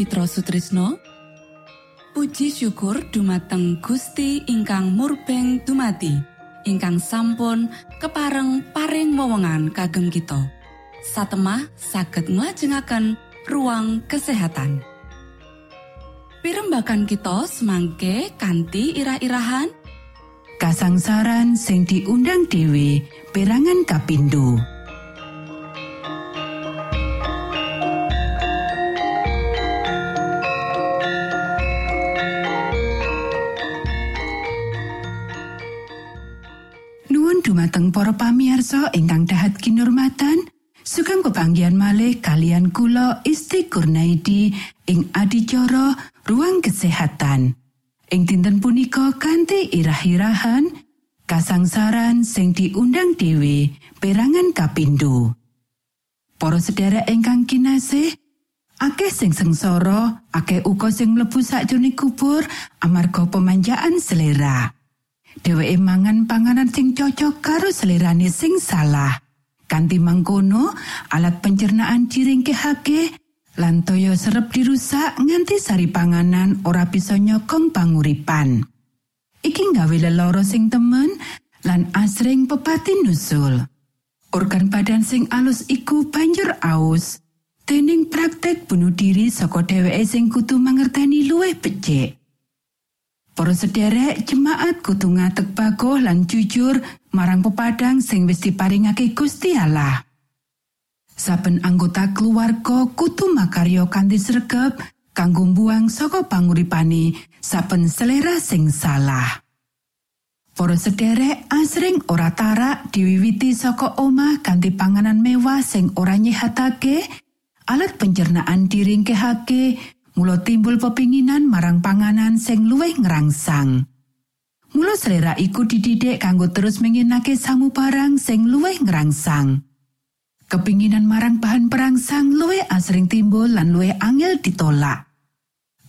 Mitra Sutrisno. Puji syukur dumateng Gusti ingkang murbeng dumati ingkang sampun kepareng paring wewenngan kagem kita. Satemah saged nglajengaken ruang kesehatan. Pirembakan kita semangke kanthi irah-irahan. Kasangsaran sing diundang dewe perangan kapindo. Dumateng para pamiarsa ingkang dahat kinurmatan sugeng pepanggian malih kalian kula Isti Kurnaidi ing adicara ruang kesehatan ing dinten punika kanthi irah-irahan kasangsaran sing diundang dewe perangan kapindo Para sedherek ingkang kinasih akeh sing sengsara akeh uga sing mlebu sakjroning kubur amarga pemanjaan selera. Dheweke mangan panganan sing cocok karo selerane sing salah. Kanthi mangkono alat pencernaan diringkehake lan toyo serep dirusak nganti sari panganan ora bisa nyokong panguripan. Iki nggawe leloro sing temen lan asring pepatin nusul. Organ badan sing alus iku banjur aus. Dening praktek bunuh diri saka dheweke sing kutu mangerteni luwih becik Para sederek jemaat kudu ngatek bagoh lan jujur marang pepadang sing wis diparingake Gusti Allah. Saben anggota keluarga kudu makaryo kanthi sregep kanggo buang saka panguripane saben selera sing salah. Para sederek asring ora tarak diwiwiti saka omah kanthi panganan mewah sing ora nyehatake, alat pencernaan diringkehake, Mula timbul pepinginan marang panganan sing luwih ngerangsang. Mula selera iku dididik kanggo terus menginake sangu barang sing luwih ngerangsang. Kepinginan marang bahan perangsang luwih asring timbul lan luwih angel ditolak.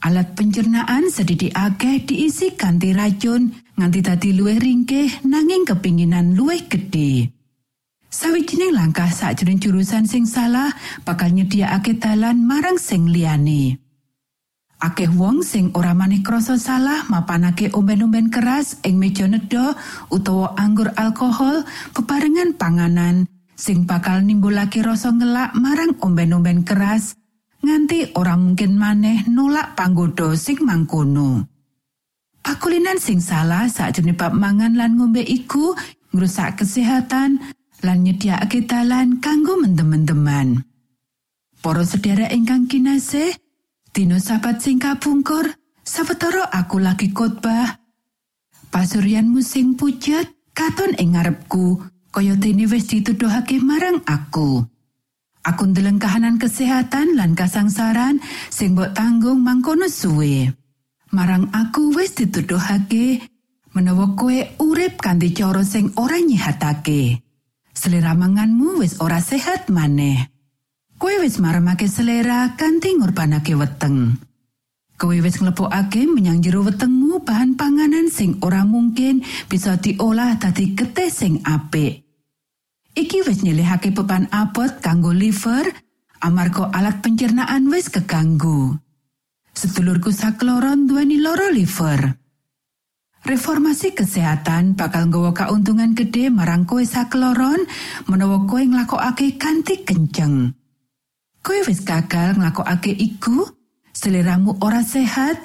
Alat pencernaan sedidi akeh diisi kanthi racun nganti dadi luwih ringkih nanging kepinginan luwih gedhe. Sawijining langkah sakjroning jurusan sing salah bakal nyediakake dalan marang sing liyane. Akeh wong sing ora maneh krasa salah mapanake omben-omben keras ing meja nedha utawa anggur alkohol bebarengan panganan sing bakal nimbulake rasa ngelak marang omben-omben keras nganti ora mungkin maneh nolak panggoda sing mangkono. Pakulinan sing salah saat bab mangan lan ngombe iku ngrusak kesehatan lan nyediakake dalan kanggo mendem-mendeman. Para sedherek ingkang kinasih, Dino sahabat sing kapungkur, sawetara aku lagi khotbah. Pasuryan musim pucet katon ing ngarepku kaya dene wis dituduhake marang aku. Aku ndeleng kahanan kesehatan lan kasangsaran sing mbok tanggung mangkono suwe. Marang aku wis dituduhake menawa kowe urip kanthi cara sing ora nyihatake. Selera manganmu wis ora sehat maneh. Kowe wis maremake selera kanthi ngorbanake weteng. Kowe wis nglebokake menyang jero wetengmu bahan panganan sing ora mungkin bisa diolah dadi getih sing apik. Iki wis nyelihake beban abot kanggo liver amarga alat pencernaan wis keganggu. Sedulurku sakloron duweni loro liver. Reformasi kesehatan bakal nggawa kauntungan gede marang kowe sakloron menawa kowe nglakokake kanthi kenceng. Kowe wis gagal nglakokake iku, seliramu ora sehat,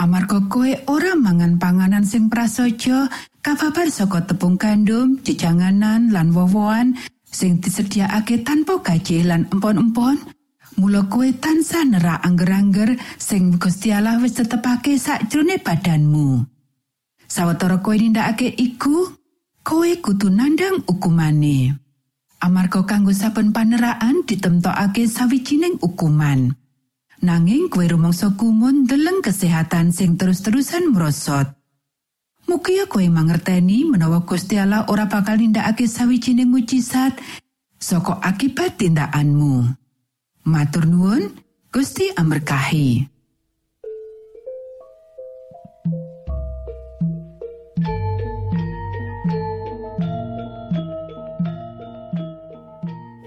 amarga kowe ora mangan panganan sing prasaja kababar saka tepung gandum, jejanganan lan wowoan sing disediakake tanpa gaji lan empon-empon. Mula kowe tansah nerak angger-angger sing Gusti Allah wis tetepake sakjroning badanmu. Sawetara kowe nindakake iku, kowe kudu nandang hukumane. Amarga kanggo saben paneraan ditemtokake sawijining hukuman. Nanging kowe rumangsa kumun deleng kesehatan sing terus-terusan merosot. Mugia kowe mangerteni menawa Gusti Allah ora bakal nindakake sawijining mujizat saka akibat tindakanmu. Matur nuwun, Gusti amberkahi.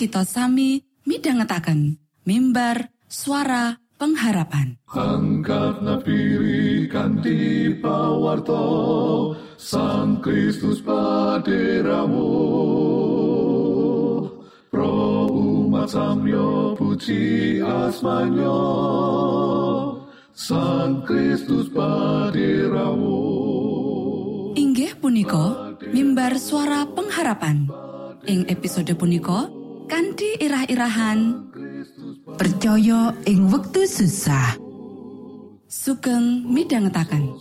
kita sami midhangetaken mimbar suara pengharapan. Angkat napiri kanthi pawarto Sang Kristus paderamu. Pro umat samyo puji asmanyo Sang Kristus paderamu. Inggih punika mimbar suara pengharapan. Ing episode punika kanthi irah-irahan Percaya ing wektu susah. sugeng midhangetaken.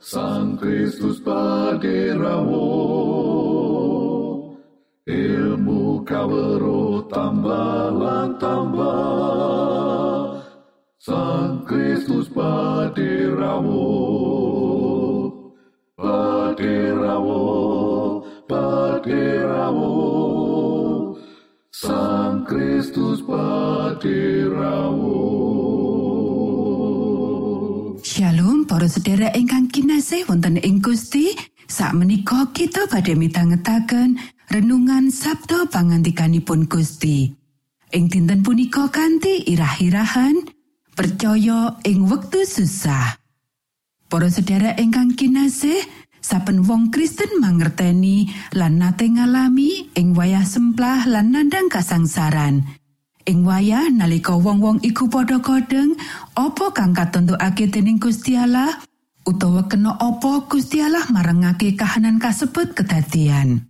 Sang Kristus paderamu ilmu kawero tambah tambah Sang Kristus paderamu paderamu paderamu Sang Kristus paderamu Shalom para sedherek ingkang kinasih wonten ing Gusti. Sakmenika kita badhe mitangetaken renungan Sabda pangantikanipun Gusti. Ing dinten punika kanthi irah-irahan percaya ing wektu susah. Para sedherek ingkang kinasih, saben wong Kristen mangerteni lan nate ngalami ing wayah semplah lan nandang kasangsaran. Ing wayah nalika wong-wong iku padha kodeng, apa kang katentokake dening Gusti Allah utawa kena apa Gusti Allah marangake kahanan kasebut kedadian.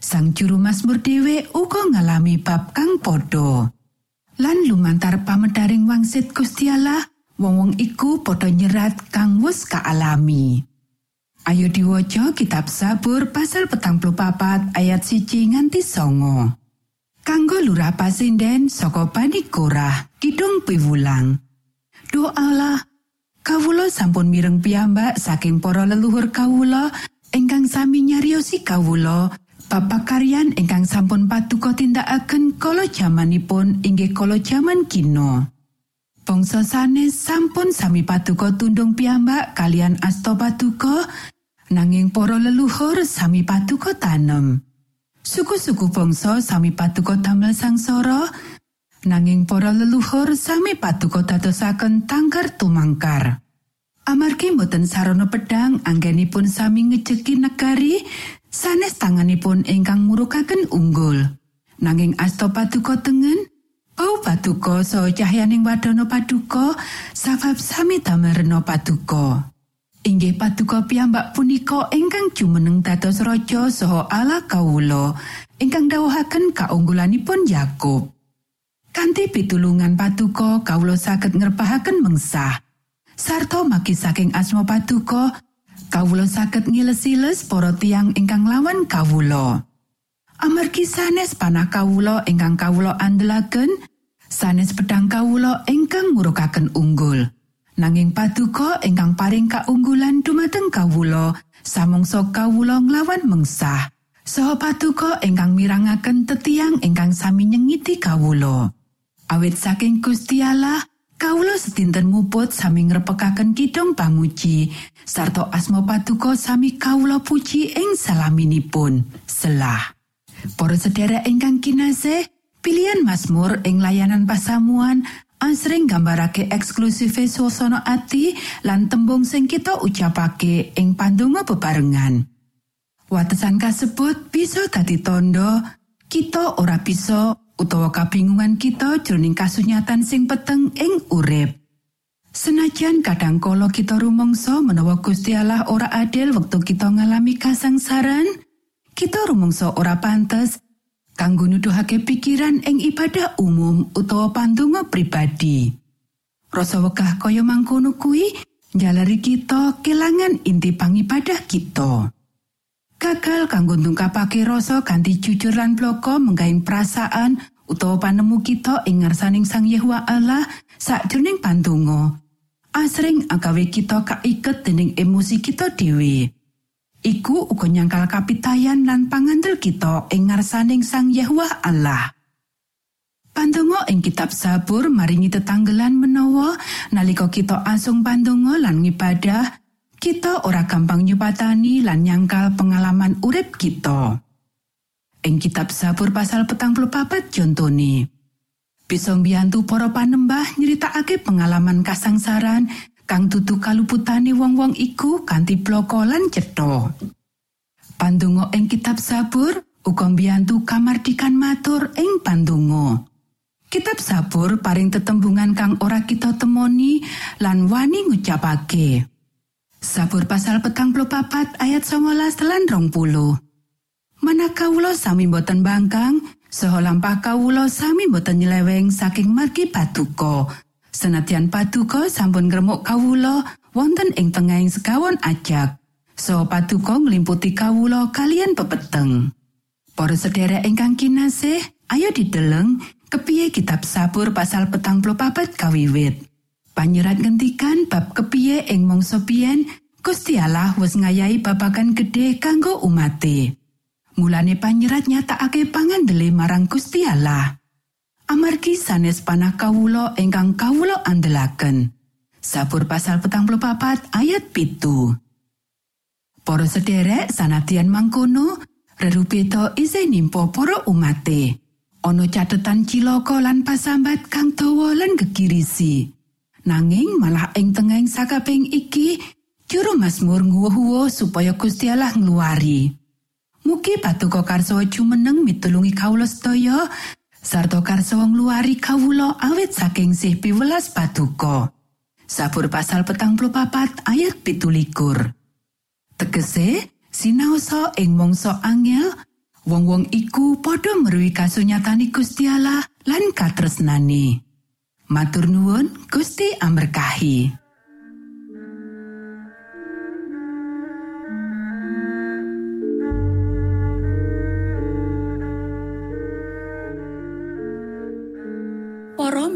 Sang juru Mazmur dhewe uga ngalami bab kang padha. Lan lumantar pamedaring wangsit Gusti Allah, wong-wong iku padha nyerat kang wis kaalami. Ayo diwaca kitab Sabur pasal petang papat ayat siji nganti songo. Kanggo lurah pasinden saka Bani Korah, Kidung Piwulang. Duh Allah, kawula sampun mireng piyambak saking para leluhur kawula ingkang sami nyariosi Bapak karyan ingkang sampun paduka tindakaken kala jamanipun inggih kala jaman kino. Bangsa sanes sampun sami paduka tundung piyambak kalian asta paduka nanging para leluhur sami paduka tanem. Suku-suku bangsa sami paduka damel sangsara nanging para leluhur sami paduka dadosaken tangkar tumangkar. Amargi mboten sarana pedang anggenipun sami ngejeki negari sanes tanganipun ingkang murukaken unggul. Nanging asta paduka tengen Bau paduka saha cahyaning wadana paduka sabab sami damel rena paduka. Inggih paduka piyambak punika ingkang jumeneng dados raja saha ala kawula ingkang dawuhaken kaunggulanipun Yakub. Kanthi pitulungan paduka kawula saged ngerpahaken mengsah. Sarto maki saking asma paduka kawula saged ngilesiles para tiang ingkang lawan kawula. Amargi sanes panah kawula ingkang kawula andelaken, sanes pedang kawula ingkang ngurukaken unggul. Nanging paduka ingkang paring kaunggulan dumateng kawula, samangsa kawula nglawan mengsah. Saha paduka ingkang mirangaken tetiang ingkang sami nyengiti kawula. Awit saking Gusti Allah, kawula sedinten muput sami ngrepekaken kidung pamuji, sarta asma paduka sami kawula puji ing salaminipun. Selah. Para sedherek ingkang kinasih, pilihan Mazmur ing layanan pasamuan asring gambarake eksklusive suasana ati lan tembung sing kita ucapake ing pandonga bebarengan. Watesan kasebut bisa dadi tondo kita ora bisa utawa kabingungan kita jroning kasunyatan sing peteng ing urip. Senajan kadang kala kita rumangsa menawa Gusti Allah ora adil wektu kita ngalami kasangsaran, kita rumangsa ora pantes kanggo nuduhake pikiran ing ibadah umum utawa pandonga pribadi. Rasa wegah kaya mangkono kuwi njalari kita kelangan inti pangibadah kita. Gagal kanggo ndungkapake rasa kanthi jujur lan bloko menggaing perasaan utawa panemu kita ing ngarsaning Sang Yehuwa Allah sakjroning pandonga. Asring agawe kita kaiket dening emosi kita dhewe. Iku uga nyangkal kapitayan lan pangandel kita ing ngarsaning Sang Yehuwa Allah. Pandonga ing kitab Sabur maringi tetanggelan menawa nalika kita asung pandonga lan ngibadah, kita ora gampang nyupatani lan nyangkal pengalaman urip kita. Ing kitab Sabur pasal petang papat contone. Bisa mbiyantu para panembah nyeritakake pengalaman kasangsaran kang dudu kaluputane wong-wong iku kanthi bloko lan cetha. Pandonga ing kitab Sabur uga mbiyantu kamardikan matur ing pandonga. Kitab Sabur paring tetembungan kang ora kita temoni lan wani ngucapake. Sabur pasal petang papat ayat 19 lan rong puluh. Manakawulo sami boten bangkang, saha lampah kawulo sami boten nyeleweng saking margi patuko. Senadyan paduka sampun ngremuk kawula wonten ing tengahing sekawon ajak. So paduka nglimputi kawula kalian pepeteng. Para sedherek ingkang kinasih, ayo dideleng kepiye kitab Sabur pasal petang papat kawiwit. Panyerat ngentikan bab kepiye ing mangsa biyen Gusti Allah wis ngayahi babagan gedhe kanggo umate. Mulane panyerat nyatakake pangandele marang Gusti Allah. Amargi sanes panah kawulo ingkang kawulo andelaken. Sabur pasal petang papat ayat pitu. Para sederek sanatian mangkono, rerupito isih nimpo para umate. Ono catetan ciloko lan pasambat kang dawa lan gegirisi. Nanging malah ing tengahing sakabeng iki, juru Mazmur nguwuh supaya Gusti Allah ngluari. Mugi patuko karso jumeneng mitulungi kawula sedaya sarta karsa ngluari kawula awit saking sih piwelas patuko. Sabur pasal petang papat ayat pitulikur. Tegese, sinaosa ing mangsa angel, wong-wong iku padha kasunyatani Gusti Allah lan katresnane. Matur nuwun, Gusti amberkahi.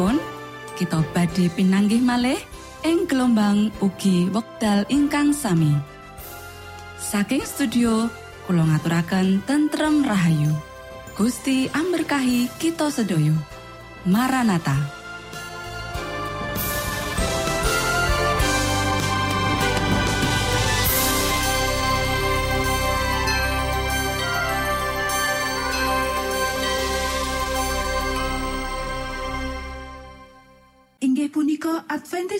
wektalipun kita badhe pinanggih malih ing gelombang ugi wekdal ingkang sami. Saking studio kula ngaturaken tentrem rahayu. Gusti amberkahi kita sedoyo Maranata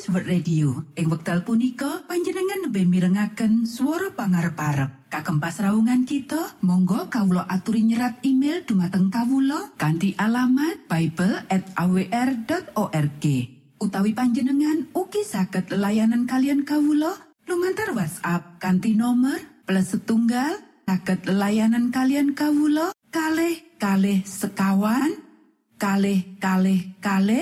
Adventist Radio. Ing wekdal punika panjenengan lebih mirengaken suara pangarep-arep. Kagem pasraungan kita Monggo Kawulo aturi nyerat email dumateng Kawulo kanthi alamat Bible at awr.org utawi panjenengan ugi saged layanan kalian Kawulo lumantar WhatsApp kanthi nomor plus setunggal saged layanan kalian Kawulo kalih kalih sekawan kalih kalih kalih